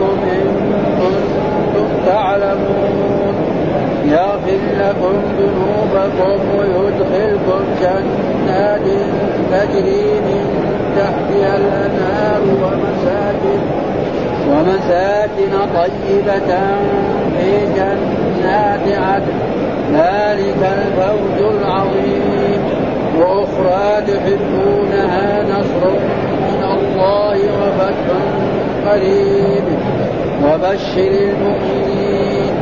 ربكم إن كنتم تعلمون يغفر لكم ذنوبكم ويدخلكم جنات تجري من تحتها الأنهار ومساكن ومساكن طيبة في جنات عدن. ذلك الفوز العظيم. وأخرى تحبونها نصر من الله وفتح قريب. وبشر المؤمنين.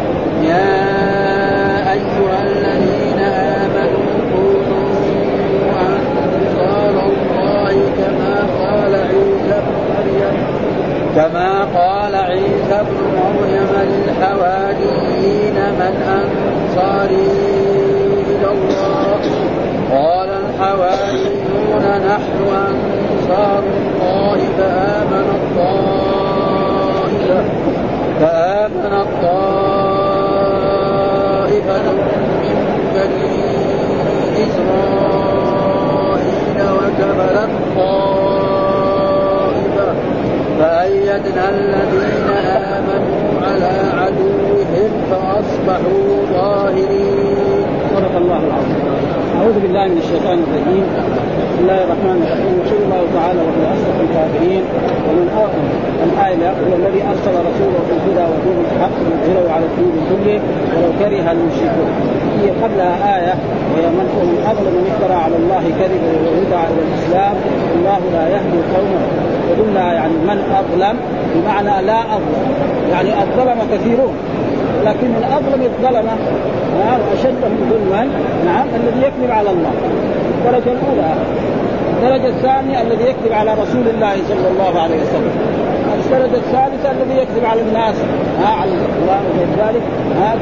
يا أيها الذين آمنوا كونوا أنصار الله كما قال عيسى بن مريم كما قال عيسى بن مريم للحواريين من أنصاري إلى الله؟ قال الحواريون نحن أنصار الله فآمن الطائفة فآمن الطائفة من بني إسرائيل وكفر الطائفة فأيدنا الذين آمنوا على عدوهم فأصبحوا ظاهرين. صدق الله العظيم. أعوذ بالله من الشيطان الرجيم. بسم الله الرحمن الرحيم. وصلى الله تعالى وهو أصدق الكافرين ومن الآية هو الذي أرسل رسوله بالهدى ودين الحق ليظهره على الدين كله ولو كره المشركون. هي قبلها آية وهي من أظلم من افترى على الله كذبا ويدعى إلى الإسلام. الله لا يهدي قومه وقلنا يعني من أظلم؟ بمعنى لا أظلم. يعني الظلم كثيرون. لكن الأظلم الظلمة نعم أشدهم ظلما نعم الذي يكذب على الله. الدرجة الأولى. الدرجة الثانية الذي يكذب على رسول الله صلى الله عليه وسلم. الدرجة الثالثة الذي يكذب على الناس. ها على القرآن وغير ذلك ها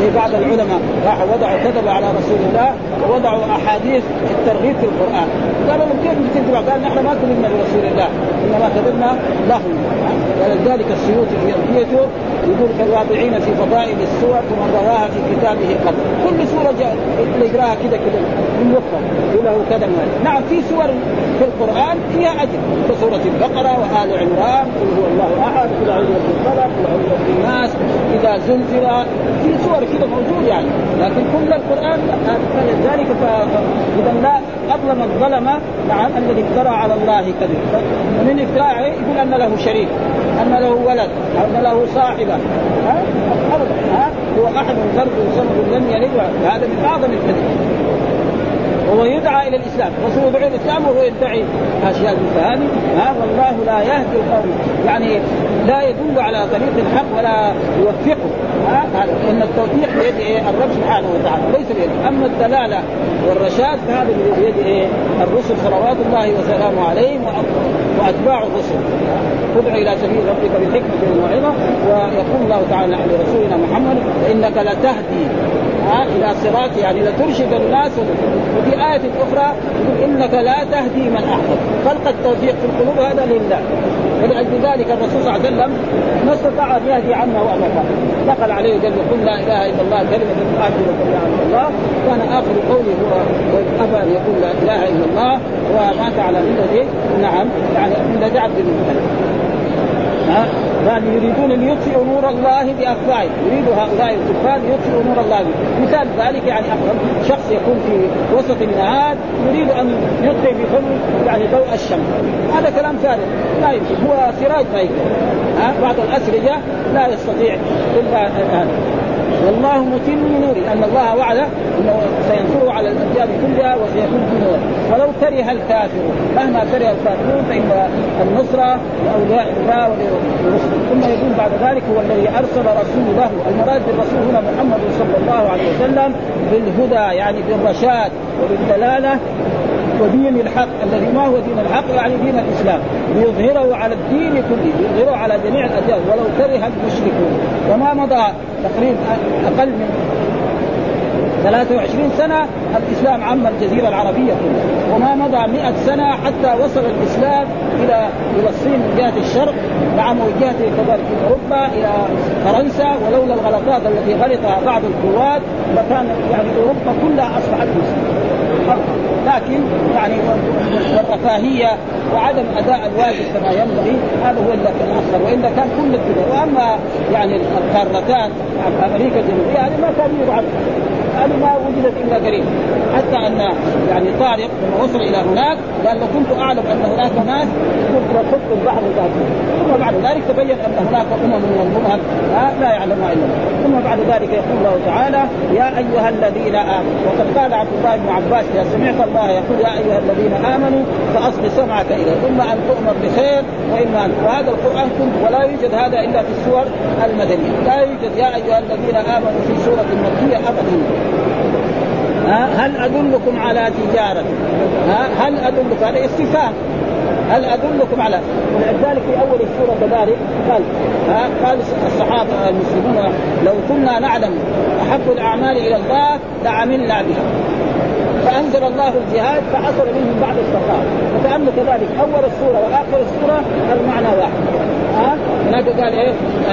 زي بعض العلماء راحوا وضعوا كذب على رسول الله ووضعوا أحاديث الترغيب في القرآن. قالوا لهم كيف بتكذب قال نحن ما كذبنا برسول الله إنما كذبنا له. ولذلك السيوطي في ألفيته يقول كالواضعين في فضائل السور ومن رواها في كتابه قبل كل اللي يقراها كذا كذا من وقفة له كذا نعم في سور في القرآن فيها أجر كسورة البقرة وآل عمران قل هو الله أحد قل أعوذ بالفلق قل أعوذ بالناس إذا زلزل. في سور كذا موجود يعني. لكن كل القرآن فلذلك إذا لا أظلم الظلمة نعم الذي افترى على الله كذب. ومن افتراءه يقول أن له شريك أن له ولد أن له صاحبة. ها؟ ها؟ هو أحد فرد صمد لم يلد هذا من أعظم الكذب. وهو يدعى إلى الإسلام، الرسول يدعو إلى الإسلام وهو يدعي أشياء مثل هذه، ها؟ والله لا يهدي القوم، يعني لا يدل على طريق الحق ولا يوفقه، إن التوفيق بيد إيه؟ الرب سبحانه وتعالى، ليس بيد، أما الدلالة والرشاد فهذا بيد إيه؟ الرسل صلوات الله وسلامه عليهم وأتباع الرسل. ادع إلى سبيل ربك بالحكمه والموعظه ويقول الله تعالى لرسولنا محمد إنك لتهدي إلى صراط يعني لترشد الناس وفي آية أخرى يقول إنك لا تهدي من أحببت. خلق التوفيق في القلوب هذا لله. ولأجل ذلك الرسول صلى الله عليه وسلم ما استطاع أن يهدي عنا وأبدا نقل عليه وقال قل لا إله إلا الله كلمة آخر إله إلا الله. كان آخر قوله هو أبى أن يقول لا إله إلا الله. ومات على ملته نعم. يعني من عبد المطلب يعني يريدون أن يطفئوا نور الله بافواههم يريد هؤلاء الكفار يطفئوا نور الله بي. مثال ذلك يعني شخص يكون في وسط النهار يريد أن يطفئ بفم يعني ضوء الشمس. هذا كلام فارغ. لا يمكن. هو سراج ما يقدر بعض الأسرجة لا يستطيع إلا والله متم نوره لأن الله وعد إنه سينصره على الاديان كلها وسيكون في نور. ولو كره الكافرون مهما كره الكافرون فإن النصره لاولياء الله ولرسله ثم يقول بعد ذلك هو الذي أرسل رسوله. المراد بالرسول هنا محمد صلى الله عليه وسلم بالهدى يعني بالرشاد وبالدلالة. ودين الحق الذي ما هو دين الحق يعني دين الإسلام. ليظهره على الدين كله ليظهره على جميع الأديان ولو كره المشركون. وما مضى تقريبا أقل من 23 سنة الإسلام عم الجزيرة العربية كلها. وما مضى 100 سنة حتى وصل الإسلام إلى إلى الصين من جهة الشرق نعم وجهة كذلك أوروبا إلى فرنسا ولولا الغلطات التي غلطها بعض القوات لكان يعني أوروبا كلها أصبحت مسلمة. لكن يعني الرفاهيه وعدم أداء الواجب كما ينبغي هذا هو الأخر. والا كان كل كذا وأما يعني القارتان أمريكا الجنوبية هذه ما كان يبعث هذه ما وجدت إلا قريب. حتى أن يعني طارق لما وصل إلى هناك قال لو كنت أعلم أن هناك ناس كنت لخط البحر ذاته. ثم بعد ذلك تبين أن هناك أمم والامم لا يعلمها إلا الله. ثم بعد ذلك يقول الله تعالى يا أيها الذين آمنوا وقد قال عبد الله بن عباس إذا سمعت الله يقول يا أيها الذين آمنوا فاصغ سمعك إليه. ثم أن تؤمر بخير وإما أن وهذا القرآن كله ولا يوجد هذا إلا في السور المدنية. لا يوجد يا أيها الذين آمنوا في سورة مكية ابدا. هل أدلكم على تجارة؟ هل أدلكم هذا استفهام؟ هل أدلكم على ولذلك في أول السورة كذلك قال قال الصحابة المسلمون لو كنا نعلم أحب الأعمال إلى الله لعملنا بها. فأنزل الله الجهاد فحصل منهم بعض الصحابه وكانه كذلك أول السورة وآخر السورة المعنى واحد. ها؟ هناك قال إيه؟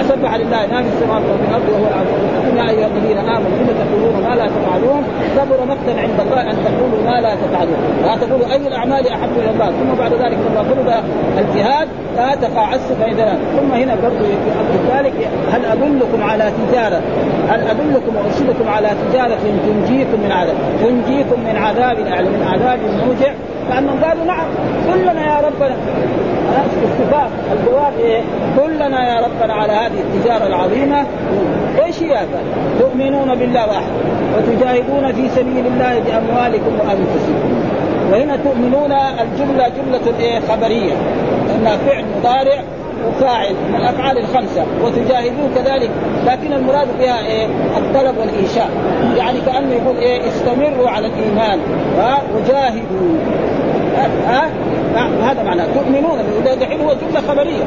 سبح لله ما في السماوات وفي الأرض وهو العظيم يا أيها الذين آمنوا لم تقولون ما لا تفعلون؟ كبر مقتا عند الله أن تقولوا ما لا تفعلون. لا تقولوا أي الأعمال أحب إلى الله. ثم بعد ذلك لما فرض الجهاد لا تقاعسوا فإذا ثم هنا برضه في ذلك هل أدلكم على تجارة؟ هل أدلكم وارشدكم على تجارة تنجيكم من عذاب تنجيكم من يعني من عذاب موجع كانهم قالوا نعم كلنا يا ربنا استفاق الجواب إيه؟ كلنا يا ربنا على هذه التجارة العظيمة إيش هي هذا؟ تؤمنون بالله واحد وتجاهدون في سبيل الله بأموالكم وأنفسكم وهنا تؤمنون الجملة جملة إيه؟ خبرية انها فعل مضارع وفاعل من الأفعال الخمسة وتجاهدون كذلك. لكن المراد بها إيه؟ الطلب والإنشاء. يعني كأنه يقول إيه؟ استمروا على الإيمان. ها؟ وجاهدوا. ها؟ هذا معناه. تؤمنون دحين هو جملة خبرية.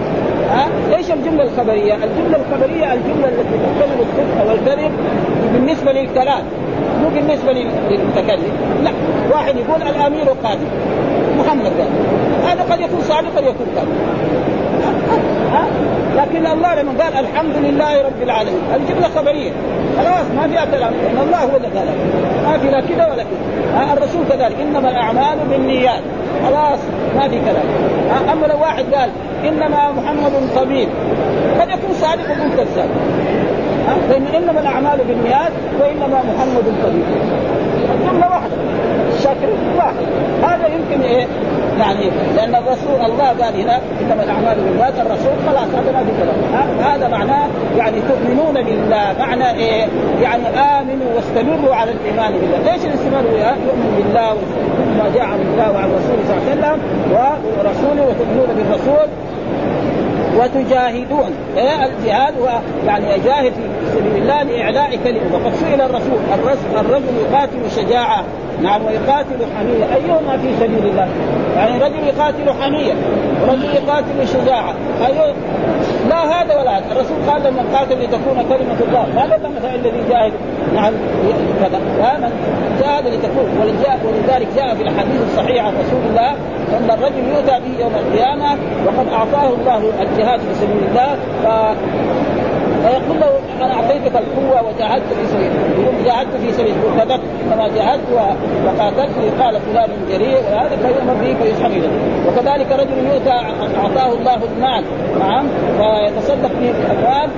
ها؟ إيش الجملة الخبرية؟ الجملة الخبرية الجملة التي تحتمل الصدق والكذب بالنسبة للكلام مو بالنسبة للمتكلم. لا. واحد يقول الأمير قادم محمد قال. هذا قد يكون صادق قد يكون كاذب. لكن الله لما قال الحمد لله رب العالمين الجمله خبرية. خلاص ما فيها كلام لأن الله هو اللي قال ما في لا كذا ولا كذا. الرسول كذلك. إنما الأعمال بالنيات. خلاص ما في كلام. أما لو واحد قال إنما محمد طبيب قد يكون صادق ويكون كذاب. لأن إنما الأعمال بالنيات وإنما محمد طبيب. الجملة واحدة. الشاكر واحد. هذا يمكن إيه؟ يعني لأن الرسول الله قال هنا إنما الأعمال بالنيات الرسول خلاص هذا ما في كلام. هذا معناه يعني تؤمنون بالله. معنى إيه؟ يعني آمنوا واستمروا على الإيمان بالله، ليش الاستمرار؟ يؤمن بالله ما جاء عن الله وعن رسوله صلى الله عليه وسلم ورسوله وتؤمنون بالرسول وتجاهدون. إيه؟ الجهاد هو يعني يجاهد في سبيل الله لإعلاء كلمة. وقد سئل الرسول الرجل يقاتل شجاعة. نعم ويقاتل حمية. أيهما في سبيل الله؟ يعني رجل يقاتل حمية ورجل يقاتل شجاعة. أيوه لا هذا ولا هذا. الرسول قال لما قاتل لتكون كلمة الله. ما قال مثلا الذي جاهد نعم كذا. جاهد لتكون. ولذلك جاء في الحديث الصحيح عن رسول الله أن الرجل يؤتى به يوم القيامة وقد أعطاه الله الجهاد في سبيل الله. ف فيقول له أنا أعطيتك القوة وجاهدت في سبيل يقول جاهدت في سبيل يقول كذبت انما جاهدت وقاتلت قال فلان جريء وهذا فيؤمر به فيسحب اليه وكذلك رجل يؤتى أعطاه الله المال نعم فيتصدق به الأموال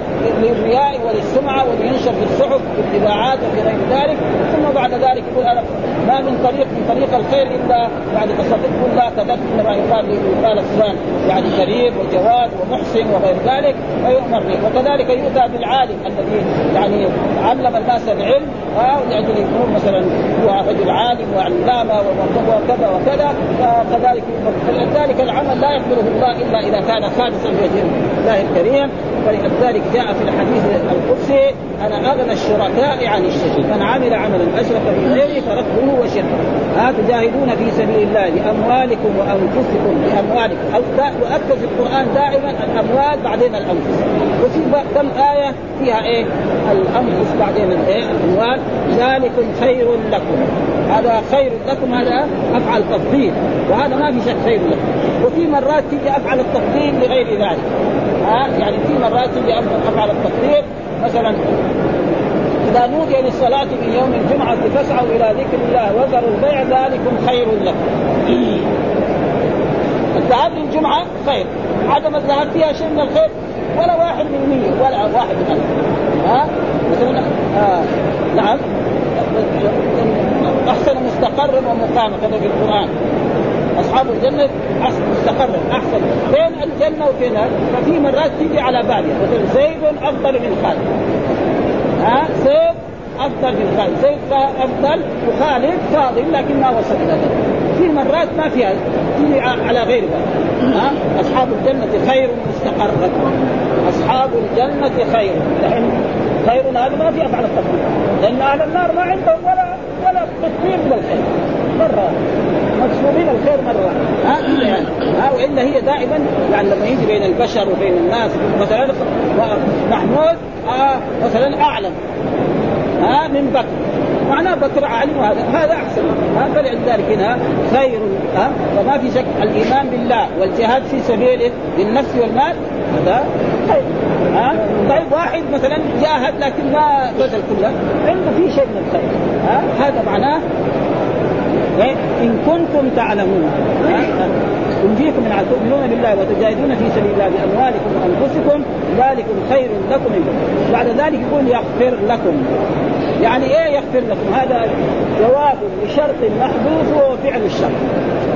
للرياء وللسمعة ولينشر في الصحف في الاذاعات وفي غير ذلك. ثم بعد ذلك يقول أنا ما من طريق من طريق الخير إلا يعني تصدق يقول لا كذبت إنما يقال يقال فلان يعني كريم وجواد ومحسن وغير ذلك فيؤمر به. وكذلك يؤتى بالعالم الذي يعني علم الناس العلم لأجل يكون مثلا هو رجل عالم وعلامة وكذا وكذا فكذلك فلذلك العمل لا يقبله الله إلا إذا كان خالصا لوجه الله الكريم. فلذلك جاء في الحديث القدسي أنا أغنى الشركاء عن الشرك من عمل عملا أشرك في غيري فرده وشركه. ها تجاهدون في سبيل الله بأموالكم وأنفسكم بأموالكم. أو يؤكد في القرآن دائما الأموال بعدين الأنفس. وفي كم آية فيها إيه؟ الانفس بعدين الإيه؟ الأموال. ذلكم خير لكم. هذا خير لكم هذا أفعل تفضيل. وهذا ما في شك خير لكم. وفي مرات تيجي أفعل التفضيل لغير ذلك. ها؟ يعني في مرات تيجي أفعل التفضيل. مثلا إذا نودي للصلاة من يوم الجمعة فاسعوا إلى ذكر الله وذروا البيع ذلكم خير لكم. الذهاب للجمعة خير. عدم الذهاب فيها شيء من الخير؟ ولا واحد من مية ولا واحد من ألف. ها؟ مثلا آه. نعم. أحسن مستقرا ومقاما كما في القرآن. أصحاب الجنة احسن مستقرا أحسن. بين الجنة وبين ففي مرات تيجي على بالي. مثلا زيد أفضل من خالد. ها؟ زيد أفضل من خالد. زيد افضل وخالد فاضل لكن ما وصل إلى ذلك في مرات ما فيها تيجي على غير ها؟ أصحاب الجنة خير مستقرا أصحاب الجنة خير. خير هذا ما في افعال التفضيل لأن أهل النار ما عندهم ولا ولا تطوير من الخير مرة. مكسورين الخير مرة. ها؟ ها؟ وإلا هي دائما يعني لما يجي بين البشر وبين الناس مثلا محمود آه مثلا أعلم. ها؟ من بكر. معناه بكر عالم هذا. هذا أحسن. فلذلك هنا خير. ها وما في شك. الإيمان بالله والجهاد في سبيله بالنفس والمال هذا خير. ها طيب واحد مثلا جاهد لكن ما بذل كله عنده في شيء من الخير. ها هذا معناه إيه؟ إن كنتم تعلمون. أنجيكم من تؤمنون بالله وتجاهدون في سبيل الله بأموالكم وأنفسكم ذلكم خير لكم بعد ذلك يقول يغفر لكم. يعني إيه يغفر لكم؟ هذا جواب لشرط محذوف وهو فعل الشرط.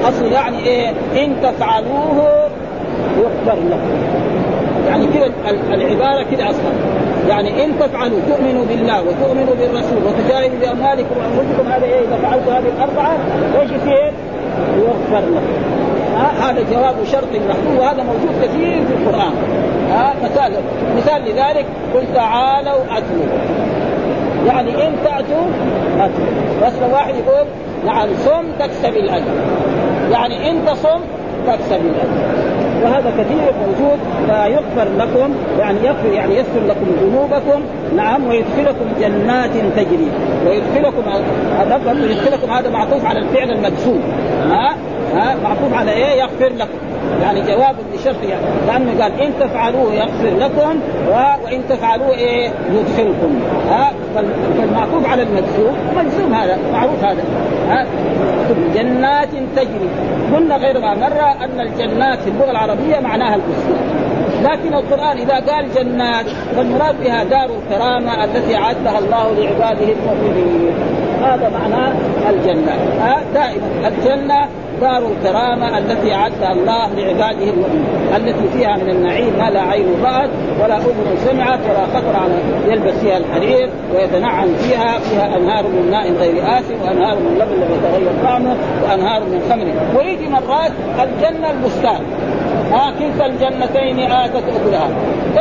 أصل يعني إيه؟ إن تفعلوه يغفر لكم. يعني كذا العبارة كذا أصلا. يعني إن تفعلوا تؤمنوا بالله وتؤمنوا بالرسول وتجاهدوا بأموالكم وأنفسكم هذا إيه؟ إذا فعلتوا هذه الأربعة إيش يصير؟ يغفر لكم. هذا جواب شرط محدود وهذا موجود كثير في القرآن. ها؟ مثال مثال لذلك قل تعالوا اتلوا يعني إن تأتوا اتلوا بس واحد يقول نعم صم تكسب الأجر. يعني إن تصم تكسب الأجر. وهذا كثير موجود فيغفر لكم يعني يغفر يعني يغفر لكم ذنوبكم. نعم ويدخلكم جنات تجري. ويدخلكم يدخلكم هذا معطوف على الفعل المجزوم ها؟ ها معطوف على إيه يغفر لكم؟ يعني جواب لشرط يعني لأنه قال إن تفعلوه يغفر لكم وإن تفعلوه إيه يدخلكم. ها فالمعطوف على المجزوم مجزوم هذا معروف هذا. ها جنات تجري. قلنا غير ما مره أن الجنات في اللغة العربية معناها البستان لكن القرآن إذا قال جنات فالمراد بها دار الكرامة التي أعدها الله لعباده المؤمنين. هذا معنى الجنة. ها دائما الجنة دار الكرامة التي أعدها الله لعباده المؤمنين التي فيها من النعيم ما لا عين رأت ولا أذن سمعت ولا خطر على يلبس فيها الحرير ويتنعم فيها فيها أنهار من ماء غير آسف وأنهار من لبن لم يتغير طعمه وأنهار من خمر. ويجي مرات الجنة البستان. ها كلتا الجنتين آتت أكلها.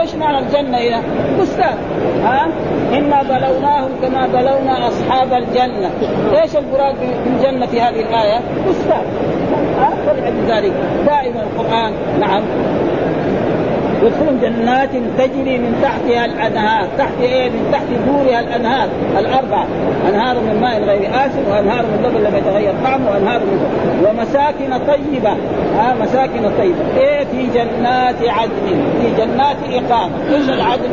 إيش معنى الجنة هنا؟ بستان ها؟ إنا بلوناهم كما بلونا أصحاب الجنة. إيش المراد بالجنة في هذه الآية؟ بستان ها؟ فلذلك دائما القرآن نعم. يدخلون جنات تجري من تحتها الأنهار، تحت إيه؟ من تحت دورها الأنهار. الأربعة، أنهار من ماء غير آسن وأنهار من لبن لم يتغير طعمه وأنهار من ومساكن طيبة، آه مساكن طيبة، إيه؟ في جنات عدن، في جنات إقامة، إيش العدن؟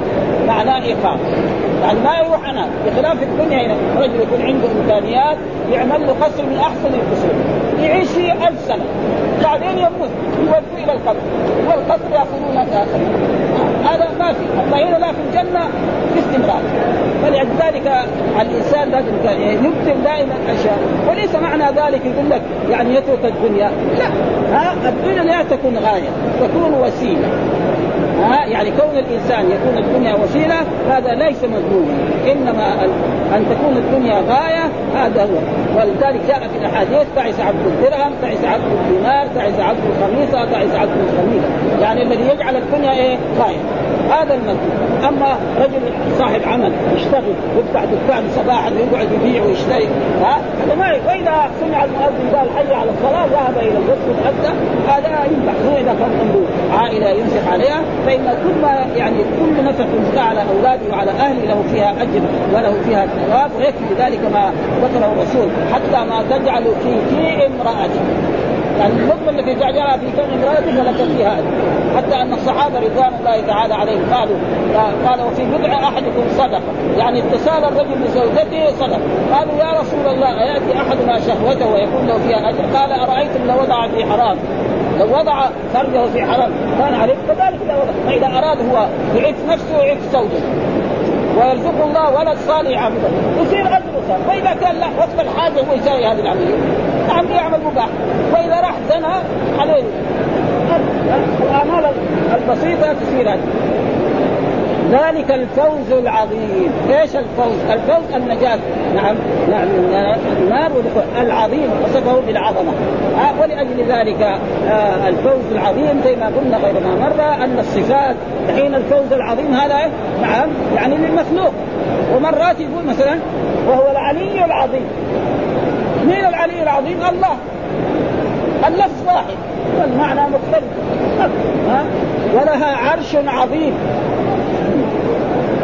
معناه إقامة. يعني ما يروح أنا بخلاف الدنيا هنا رجل يكون عنده إمكانيات يعمل له قصر من أحسن القصور. يعيش فيه ألف سنة. بعدين يموت يودوا إلى القبر. والقبر يأخذون هذا ما في. أما هنا لا في الجنة باستمرار فلذلك الإنسان لازم يبذل دائما أشياء. وليس معنى ذلك يقول لك يعني يترك الدنيا. لا. ها؟ الدنيا لا تكون غاية تكون وسيلة. ها يعني كون الإنسان يكون الدنيا وسيلة هذا ليس مذموما. إنما أن تكون الدنيا غاية هذا هو. ولذلك جاء في الأحاديث تعس عبد الدرهم تعس عبد الدينار تعس عبد الخميصة تعس عبد الخميصه يعني الذي يجعل الدنيا إيه؟ غايه هذا المذموم أما رجل صاحب عمل يشتغل يفتح دكان صباحا ويقعد يبيع ويشتري ها؟ هذا ما وإذا سمع المؤذن قال حي على الصلاة ذهب إلى الغسل حتى هذا ينفع. هو إذا كان عنده عائلة ينفق عليها فإن كل ما يعني كل نفق على أولاده وعلى أهله له فيها أجر وله فيها ثواب ويكفي ذلك ما ذكره الرسول حتى ما تجعل في في امرأتك. يعني اللقمه التي جعلها في كون امرأته ولك فيها حتى أن الصحابة رضوان الله تعالى عليهم قالوا قال وفي بضع أحدكم صدقة. يعني اتصال الرجل بزوجته صدقة. قالوا يا رسول الله أيأتي أحدنا شهوته ويكون له فيها أجر؟ قال أرأيتم لو وضع في حرام؟ لو وضع فرجه في حرام كان عليه؟ كذلك لو وضع. فإذا أراد هو يعف نفسه ويعف زوجته. ويرزق الله ولد صالح عبدا يصير صالح وإذا كان لا وقت الحاجة هو يساوي هذه العملية نعم يعمل مباح. وإذا راح زنى عليه. الاعمال البسيطه تصير هذه ذلك الفوز العظيم. إيش الفوز؟ الفوز النجاة. نعم نعم النار العظيم وصفه بالعظمة آه ولأجل ذلك آه الفوز العظيم زي ما قلنا غير ما مر أن الصفات حين الفوز العظيم هذا نعم يعني للمخلوق. ومرات يقول مثلا وهو العلي العظيم. مين العلي العظيم؟ الله. اللفظ واحد والمعنى مختلف. ها ولها عرش عظيم.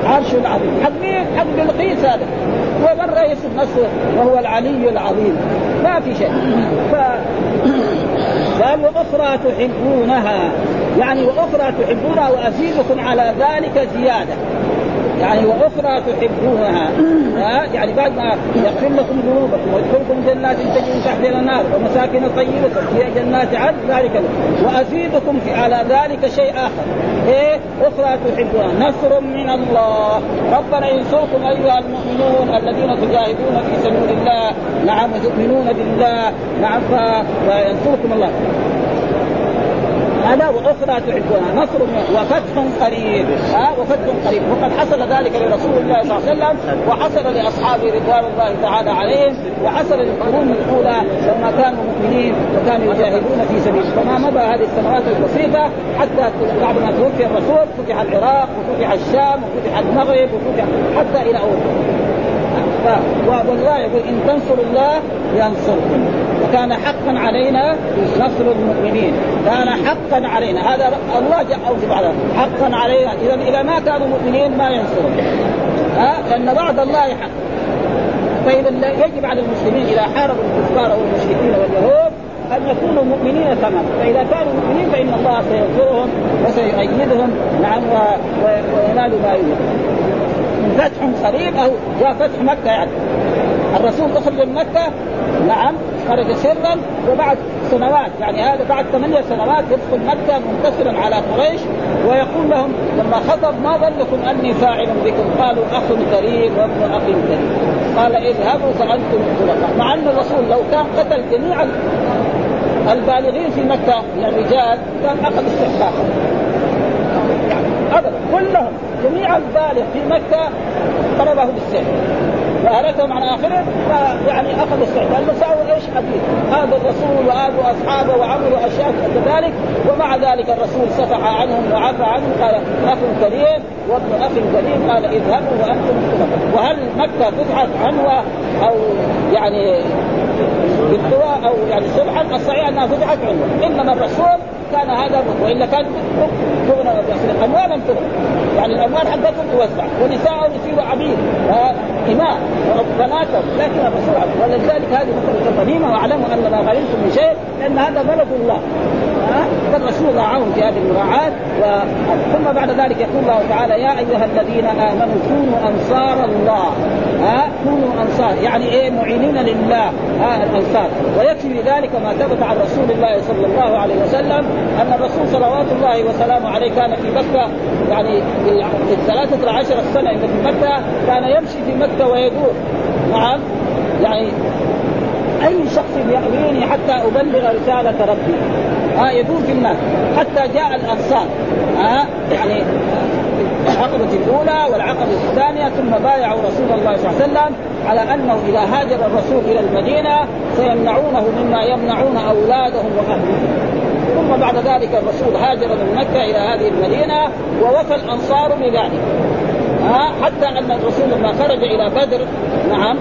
عرش عظيم حق مين؟ حق بلقيس هذا. ومرة يصف نفسه وهو العلي العظيم. ما في شيء. ف... قال وأخرى تحبونها. يعني وأخرى تحبونها وأزيدكم على ذلك زيادة. يعني وأخرى تحبونها. يعني بعد ما يغفر لكم ذنوبكم ويدخلكم جنات تجري من تحت الأنهار ومساكن طيبة في جنات عدن ذلك وأزيدكم في على ذلك شيء آخر. إيه؟ أخرى تحبونها. نصر من الله. ربنا ينصركم أيها المؤمنون الذين تجاهدون في سبيل الله نعم وتؤمنون بالله. نعم فينصركم الله. هذا وأخرى تحبونها نصر وفتح قريب. ها وفتح قريب. وقد حصل ذلك لرسول الله صلى الله عليه وسلم وحصل لأصحابه رضوان الله تعالى عليهم وحصل للقرون الأولى لما كانوا مؤمنين وكانوا يجاهدون في سبيل فما مضى هذه السنوات البسيطة حتى بعد ما توفي الرسول فتح العراق وفتح الشام وفتح المغرب وفتح حتى إلى أوروبا. والله يقول إن تنصروا الله ينصركم. وكان حقا علينا نصر المؤمنين. كان حقا علينا. هذا الله أوجب على حقا علينا. اذا إذا ما كانوا مؤمنين ما ينصرون. ها؟ لأن وعد الله حق. فاذا يجب على المسلمين إذا حاربوا الكفار والمشركين واليهود أن يكونوا مؤمنين تماما. فإذا كانوا مؤمنين فإن الله سينصرهم وسيؤيدهم. نعم وينالوا ما يريد فتح قريب أو جاء فتح مكة يعني. الرسول اخرج من مكة. نعم. خرج سرا وبعد سنوات. يعني هذا بعد ثمانية سنوات يدخل مكة منتصرا على قريش ويقول لهم لما خطب ما ظنكم أني فاعل بكم؟ قالوا أخ كريم وابن أخ كريم. قال اذهبوا فأنتم الخلفاء. مع أن الرسول لو كان قتل جميع البالغين في مكة من الرجال كان أخذ استحقاقا ابدا. كلهم جميع البالغ في مكة ضربه بالسيف وهلكهم عن اخره فيعني أخذوا السعي لأنه ساووا إيش حديث هذا الرسول وهذا أصحابه وعملوا أشياء كذلك ومع ذلك الرسول صفح عنهم وعفى عنهم قال أخ كريم وابن أخ كريم. قال اذهبوا وأنتم وهل مكة فتحت عنوه أو يعني بالدواء أو يعني صلحا الصحيح أنها فتحت عنوه إنما الرسول كان هذا وإلا كان تغنى اموالا تغنى يعني الأموال حقتهم توزع ونساءهم يصيروا عبيد وإماء وبناتهم. لكن الرسول ولذلك هذه مساله الغنيمه واعلموا أن ما غنمتم من شيء لأن هذا بلد الله. فالرسول راعاهم في هذه المراعاة و... ثم بعد ذلك يقول الله تعالى يا أيها الذين آمنوا كونوا أنصار الله. ها؟ كونوا أنصار يعني إيه؟ معينين لله ها؟ الأنصار. ويكفي ذلك ما ثبت عن رسول الله صلى الله عليه وسلم أن الرسول صلوات الله وسلامه عليه كان في مكة يعني في الثلاثة عشر سنة في مكة كان يمشي في مكة ويدور. نعم؟ يعني أي شخص يأويني حتى أبلغ رسالة ربي؟ ها يدور في الناس. حتى جاء الأنصار ها يعني العقبة الأولى والعقبة الثانية ثم بايعوا رسول الله صلى الله عليه وسلم على أنه إذا هاجر الرسول إلى المدينة سيمنعونه مما يمنعون أولادهم وأهلهم. ثم بعد ذلك الرسول هاجر من مكة إلى هذه المدينة ووفى الأنصار بذلك. ها حتى أن الرسول لما خرج إلى بدر نعم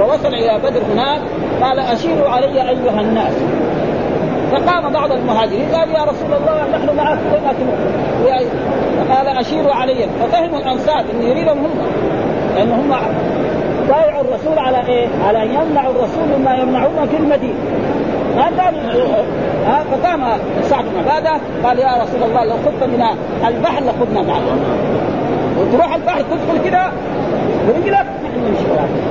ووصل إلى بدر هناك قال أشيروا علي أيها الناس. فقام بعض المهاجرين قال يا رسول الله نحن معك وين فقال أشيروا علي. ففهموا الانصار إن يريدهم هم. لأن هم بايعوا الرسول على إيه؟ على أن يمنعوا الرسول مما يمنعون في المدينة. ما يروحوا ها فقام سعد بن عبادة قال يا رسول الله لو خذت من البحر لخذنا معك. وتروح البحر تدخل كده برجلك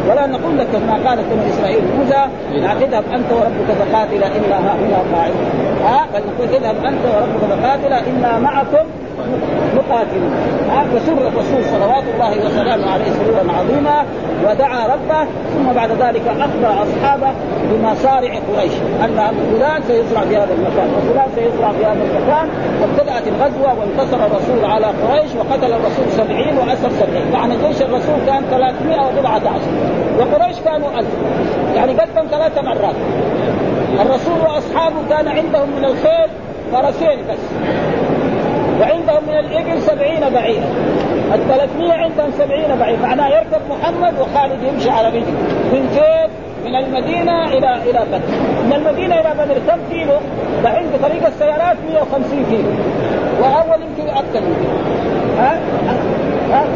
ولا نقول لك كما قالت بنو إسرائيل موسى اذهب أنت وربك فقاتلا إلا هنا قاعدون ها؟ بل نقول اذهب أنت وربك فقاتلا أنا معكم مقاتلون فسر الرسول صلوات الله وسلامه عليه سرورا عظيما ودعا ربه ثم بعد ذلك أخبر أصحابه بمصارع قريش. أن فلان سيصرع في هذا المكان وفلان سيصرع في هذا المكان. وابتدات الغزوة وانتصر الرسول على قريش وقتل الرسول سبعين وأسر سبعين. يعني جيش الرسول كان 314 وقريش كانوا ألف. يعني قدم ثلاث مرات. الرسول وأصحابه كان عندهم من الخيل فرسين بس. وعندهم من الإبل سبعين بعيرا. الثلاثمية عندهم سبعين بعير معناه يركب محمد وخالد يمشي على رجله من كيف من المدينة إلى إلى بدر. من المدينة إلى بدر كم كيلو؟ دحين بطريق السيارات 150 كيلو. وأول يمكن أكثر من كيلو ها؟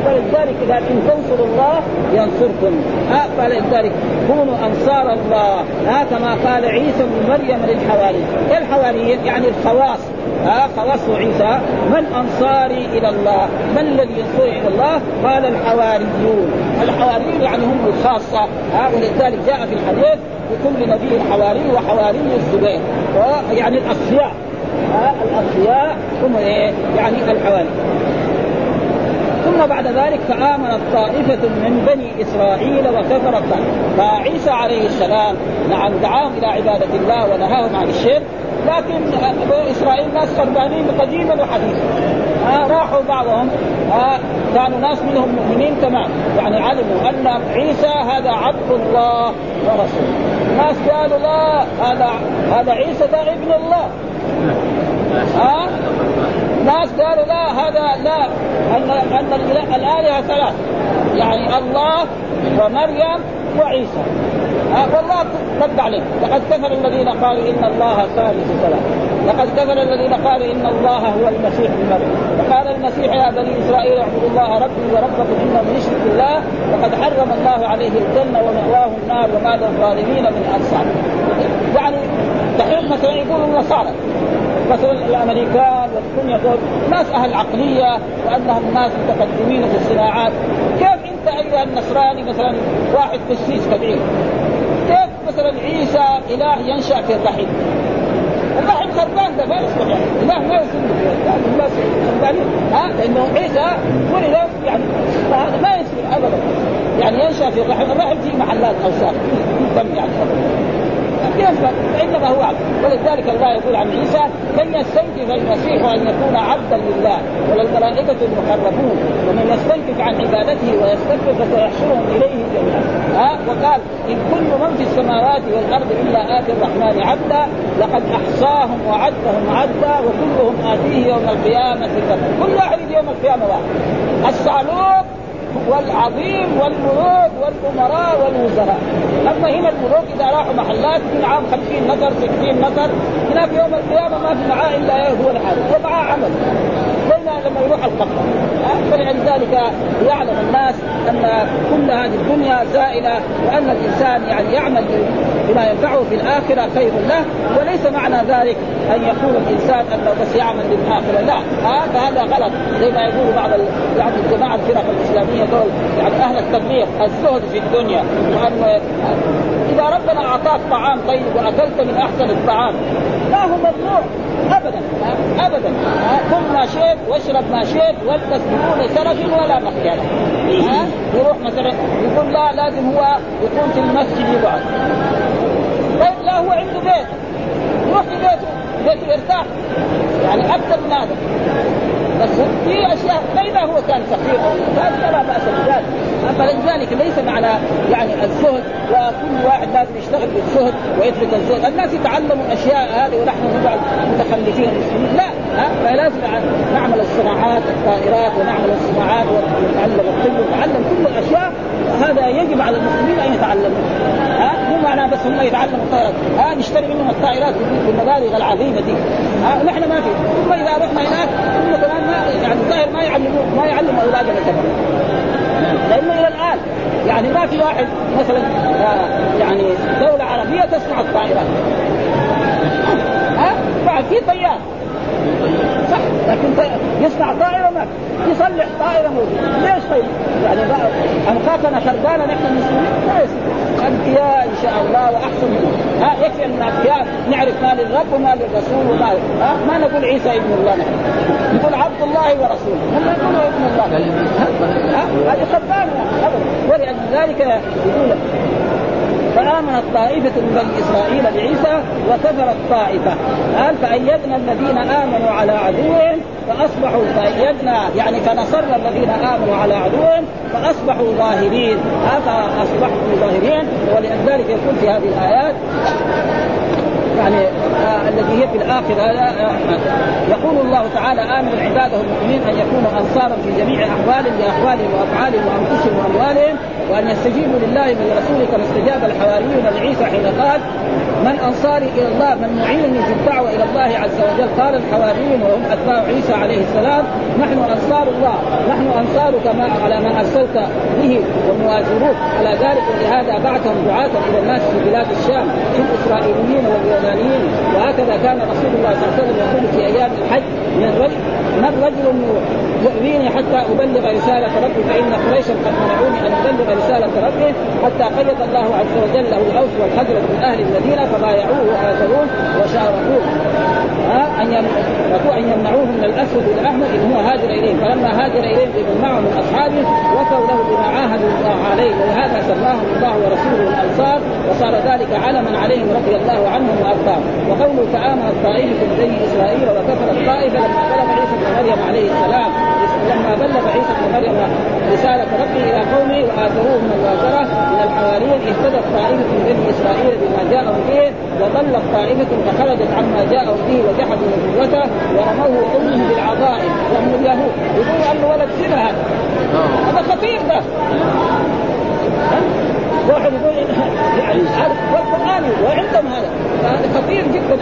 فلذلك إذا إن تنصروا الله ينصركم. ها؟ فلذلك كونوا أنصار الله. ها؟ كما قال عيسى بن مريم للحواريين. إيه الحواريين؟ يعني الخواص. ها خواص عيسى من أنصاري إلى الله؟ من الذي ينصرني إلى الله؟ قال الحواريون. الحواريون يعني هم الخاصة ها ولذلك جاء في الحديث لكل نبي حواري وحواري الزبير يعني الأصفياء الأصفياء هم إيه؟ يعني الحواري. ثم بعد ذلك فآمنت طائفة من بني إسرائيل وكفرت. فعيسى عليه السلام نعم دعاهم إلى عبادة الله ونهاهم عن الشرك لكن بني إسرائيل ناس خربانين قديما وحديثا. آه راحوا بعضهم. آه كانوا ناس منهم مؤمنين تمام. يعني علموا أن عيسى هذا عبد الله ورسوله. ناس قالوا لا هذا هذا عيسى ده ابن الله. ها آه؟ ناس قالوا لا هذا لا أن أن الآلهة ثلاث. يعني الله ومريم وعيسى. آه والله رد عليه لقد كفر الذين قالوا إن الله ثالث ثلاثة لقد كفر الذين قالوا إن الله هو المسيح ابن مريم وقال المسيح يا بني إسرائيل اعبدوا الله ربي وربكم انه من يشرك بالله فقد حرم الله عليه الجنة ومأواه النار وما للظالمين من أنصار. يعني دحين مثلا يقولوا النصارى. مثلا الأمريكان والدنيا دول ناس أهل عقلية وأنهم ناس متقدمين في الصناعات. كيف أنت أيها النصراني مثلا واحد قسيس كبير؟ مثلا عيسى إله ينشأ في الرحم الرحم خربان ده ما يصلح. يعني اله ما يصلح. الناس خربانين ها؟ لأنه عيسى ولد يعني هذا ما يصير ابدا. يعني ينشأ في الرحم الرحم فيه محلات أوساخ. دم يعني؟ ينفع فانما هو عبد ولذلك الله يقول عن عيسى من يستنكف المسيح أن يكون عبدا لله؟ وللملائكة المقربون ومن يستنكف عن عبادته ويستكبر فسيحشرهم إليه جميعا. ها؟ وقال إن كل من في السماوات والأرض إلا آتي الرحمن عبدا لقد أحصاهم وعدهم عدا وكلهم آتيه يوم القيامة كل واحد يوم القيامة واحد. الصعلوك والعظيم والملوك والأمراء والوزراء. أما هنا الملوك إذا راحوا محلات في عام 50 نفر 60 نفر هناك يوم القيامة ما في معاه إلا هو الحال ومعاه عمل. زينا لما يروح القبر فلذلك يعلم الناس أن كل هذه الدنيا زائلة وأن الإنسان يعني يعمل بما ينفعه في الآخرة خير له وليس معنى ذلك أن يقول الإنسان أنه بس يعمل للآخرة لا. هذا هذا غلط. زي ما يقول بعض يعني الجماعه الفرق الإسلامية دول يعني أهل التبليغ الزهد في الدنيا وأن إذا ربنا أعطاك طعام طيب وأكلت من أحسن الطعام ما هو ممنوع ابدا ابدا. كل ما شئت واشرب ما شئت والبس بدون سرف ولا مخيله ها يروح مثلا يقول لا لازم هو يكون في المسجد يقعد. طيب لا هو عنده بيت. يروح في بيته بيته يرتاح. يعني أكثر من هذا. بس في أشياء فاذا هو كان فقير فلا بأس بذلك فلذلك ليس معنى يعني الزهد وكل واحد لازم يشتغل بالزهد ويترك الزهد، الناس يتعلموا أشياء هذه ونحن نقعد متخلفين لا ها؟ فلازم نعمل الصناعات الطائرات ونعمل الصناعات ونتعلم الطب ونتعلم كل الأشياء. هذا يجب على المسلمين أن يتعلموا. ها؟ معناه بس هم يتعلموا الطائرات. ها نشتري منهم الطائرات بالمبالغ العظيمة دي. ها نحن ما في. ثم إذا رحنا هناك هم كمان ما يعني الظاهر ما يعلموا ما يعلموا اولادنا كمان لأنه إلى الآن يعني ما في واحد مثلا يعني دولة عربية تصنع الطائرات. بعد في طيار. لكن يصنع طائرة ما يصلح طائرة موجوده ليش طيب؟ يعني بقى انفاقنا خربانه نحن المسلمين؟ لا يصير أنبياء إن شاء الله واحسن منهم ها يكفي ان الانبياء نعرف ما للرب وما للرسول وما ها ما نقول عيسى ابن الله نحن. نقول عبد الله ورسوله. هم يقولوا ابن الله. هذه خربانه ولأجل ذلك يقول فآمنت طائفة من بني إسرائيل بعيسى وكفرت طائفة قال فأيدنا الذين آمنوا على عدوهم فأصبحوا فأيدنا يعني فنصرنا الذين آمنوا على عدوهم فأصبحوا ظاهرين. فأصبحوا ظاهرين ولذلك يقول في هذه الآيات يعني الذي هي في الآخرة يقول الله تعالى أمر عباده المؤمنين أن يكونوا انصارا في جميع احوالهم لأحوالهم وأفعالهم وأنفسهم وأموالهم وأن يستجيبوا لله ولرسوله كما استجاب الحواريون لعيسى حين قال من أنصاري إلى الله من معينني في الدعوه إلى الله عز وجل؟ قال الحواريون وهم أتباع عيسى عليه السلام نحن أنصار الله نحن أنصارك ما على ما أرسلت به ومواجروك على ذلك ولهذا بعثهم دعاة إلى الناس في بلاد الشام في الاسرائيليين واليونانيين. وهكذا كان رسول الله صلى الله عليه وسلم يقول في أيام الحج من رجل من رجل يؤذيني حتى أبلغ رسالة ربي فإن قريشا قد منعوني أن أبلغ رسالة ربي حتى قيد الله عز وجل له الاوس والحجر من أهل المدينة فبايعوه وآثروه وشاركوه. ها؟ أن أن يمنعوه من الاسود والاحمر إن هو هاجر اليهم فلما هاجر اليهم بمن معه من أصحابه وفوا له بما عاهدوا الله عليه. ولهذا سماهم الله ورسوله الأنصار وصار ذلك علما عليهم رضي الله عنهم وأرضاهم. وقوله تعالى الطائفه من بني إسرائيل وكفر الطائفه لما بلغ عيسى بن مريم عليه السلام. لما بلغ عيسى بن مريم رسالة ربه إلى قومه وآثروه من الوازرة من الحواريين اهتدت طائفة من بني إسرائيل بما جاءهم به وضلت طائفة فخرجت عما جاءهم به وجحدوا نبوته ورموه أمه بالعظائم وهم اليهود. يقولوا أنه ولد زنا هذا هذا خطير ده. واحد يقول يعني هذا والقران وعندهم هذا. فهذا خطير جدا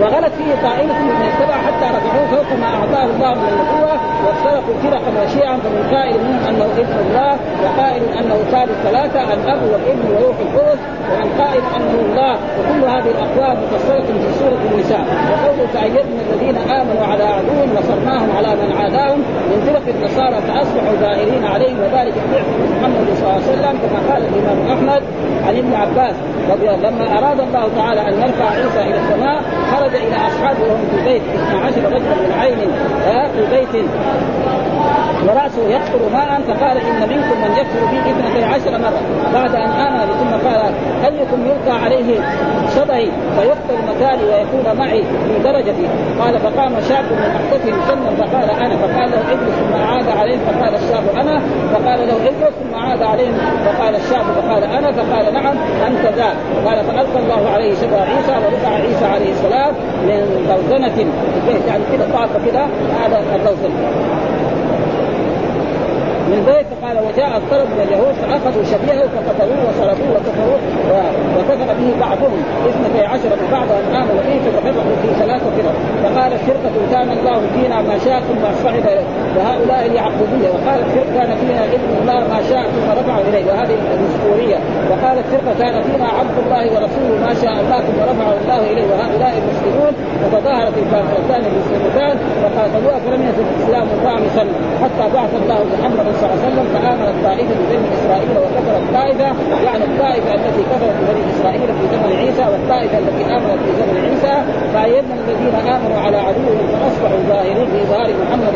وغلت فيه طائفة من اتبع حتى رفعوه فوق ما أعطاه الله من النبوة وافترقوا فرقا وشيعا فمن قائل منهم أنه ابن الله وقائل أنه ثالث ثلاثة الأب والابن وروح القدس ومن قائل أنه الله وكل هذه الأقوال مفسرة في سورة النساء. وقوله فأيدنا الذين آمنوا على عدوهم نصرناهم على من عاداهم. من فرق النصارى فأصبحوا ظاهرين عليهم وذلك في محمد صلى الله عليه وسلم كما قال الإمام أحمد عن ابن عباس رضي الله لما أراد الله تعالى أن يرفع عيسى إلى السماء خرج إلى أصحابه وهم في البيت 12 رجلا من عين في بيت ورأسه يقطر ماء فقال إن منكم من يكفر بي اثنتي عشر مرة بعد أن آمن ثم قال ايكم يلقى عليه شبهي فيقتل مكاني ويكون معي في درجتي؟ قال فقام شاب من احدثهم سنا فقال أنا. فقال له اجلس. ثم اعاد عليه. فقال الشاب أنا. فقال له اجلس. ثم اعاد عليه. فقال الشاب فقال أنا. فقال نعم. أنت ذاك. قال فألقى الله عليه شبه عيسى ورفع عيسى عليه السلام من دوزنة. يعني كده طاف كده. هذا الدوزنه من ذلك قال وجاء الطلب من اليهود فأخذوا شبيهه فقتلوه وصلبوه وكفروا وكفر به بعضهم. اثنتي عشر بعضهم امنوا به فتفرقوا في ثلاثة فرق. فقال فرقه كان الله فينا ما شاء ثم صعد وهؤلاء اليعقوبيه فرقه كان فينا ابن الله ما شاء ثم رفعه إليه. وهذه النسطوريه وقالت فرقه كان فينا عبد الله ورسوله ما شاء الله ثم رفعه الله إليه وهؤلاء المسلمون وتظاهرت الكافرتان المسلمتان وقاتلوها فلم يزل الإسلام طامسا حتى بعث الله محمد صلى الله عليه وسلم فامنت طائفه بني إسرائيل وكفرت طائفه يعني الطائفة التي كفرت بني إسرائيل في زمن عيسى والطائفة التي آمنت في زمن عيسى فأيدنا الذين آمنوا على عدوهم فأصبحوا ظاهرين في ظهر محمد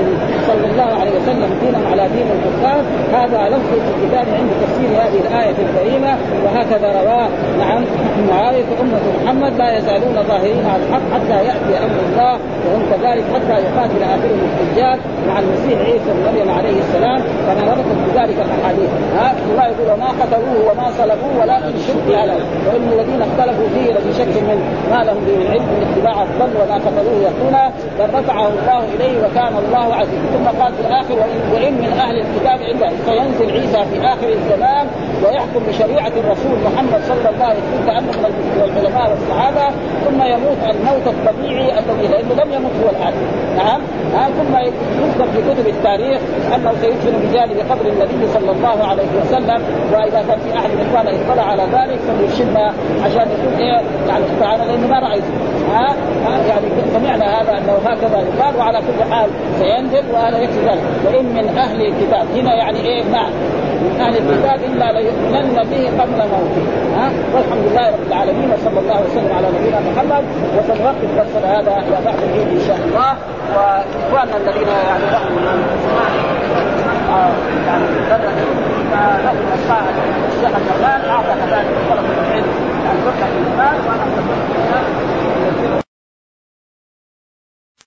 صلى الله عليه وسلم دينا على دين الكفار. هذا لفظ في الكتاب عند تفسير هذه الآية الكريمة وهكذا رواه. نعم معاويه أمة محمد لا يزالون ظاهرين على الحق حتى يأتي أمر الله وهم كذلك حتى يقاتل آخرهم الحجاج مع المسيح عيسى بن مريم عليه السلام كما ربطت بذلك الأحاديث. الله يقول وما قتلوه وما صلبوه ولكن شبه له وإن الذين اختلفوا فيه لفي شك من ما لهم به العلم من اتباع الظن وما قتلوه يقول بل رفعه الله إليه وكان الله عزيزا. ثم قال في الآخر وإن, من أهل الكتاب عنده سينزل عيسى في آخر الزمان ويحكم بشريعة الرسول محمد صلى الله عليه وسلم كانه من العلماء والصحابة ثم يموت الموت الطبيعي الذي لأنه لم يمت هو الآن. نعم؟ ثم يذكر في كتب التاريخ أنه سيدفن بجانب قبر النبي صلى الله عليه وسلم وإذا كان في أحد من اخواننا اطلع على ذلك فليرشدنا عشان يكون إيه؟ يعني استعانه لأنه ما رايته ها, ها؟ يعني سمعنا هذا أنه هكذا يقال وعلى كل حال سينزل وهذا يكفي ذلك. وإن من أهل الكتاب. هنا يعني إيه؟ نعم. من أهل الكتاب إلا ليؤمنن به قبل موته. ها؟ والحمد لله رب العالمين وصلى الله وسلم على نبينا محمد. وسنوقف درسنا هذا إلى بعد العيد إن شاء الله. وإخواننا الذين يعني لهم يعني فله الاشياء الشيخ الجمال أعطى كذلك طلبه العلم يعني في المال وأنا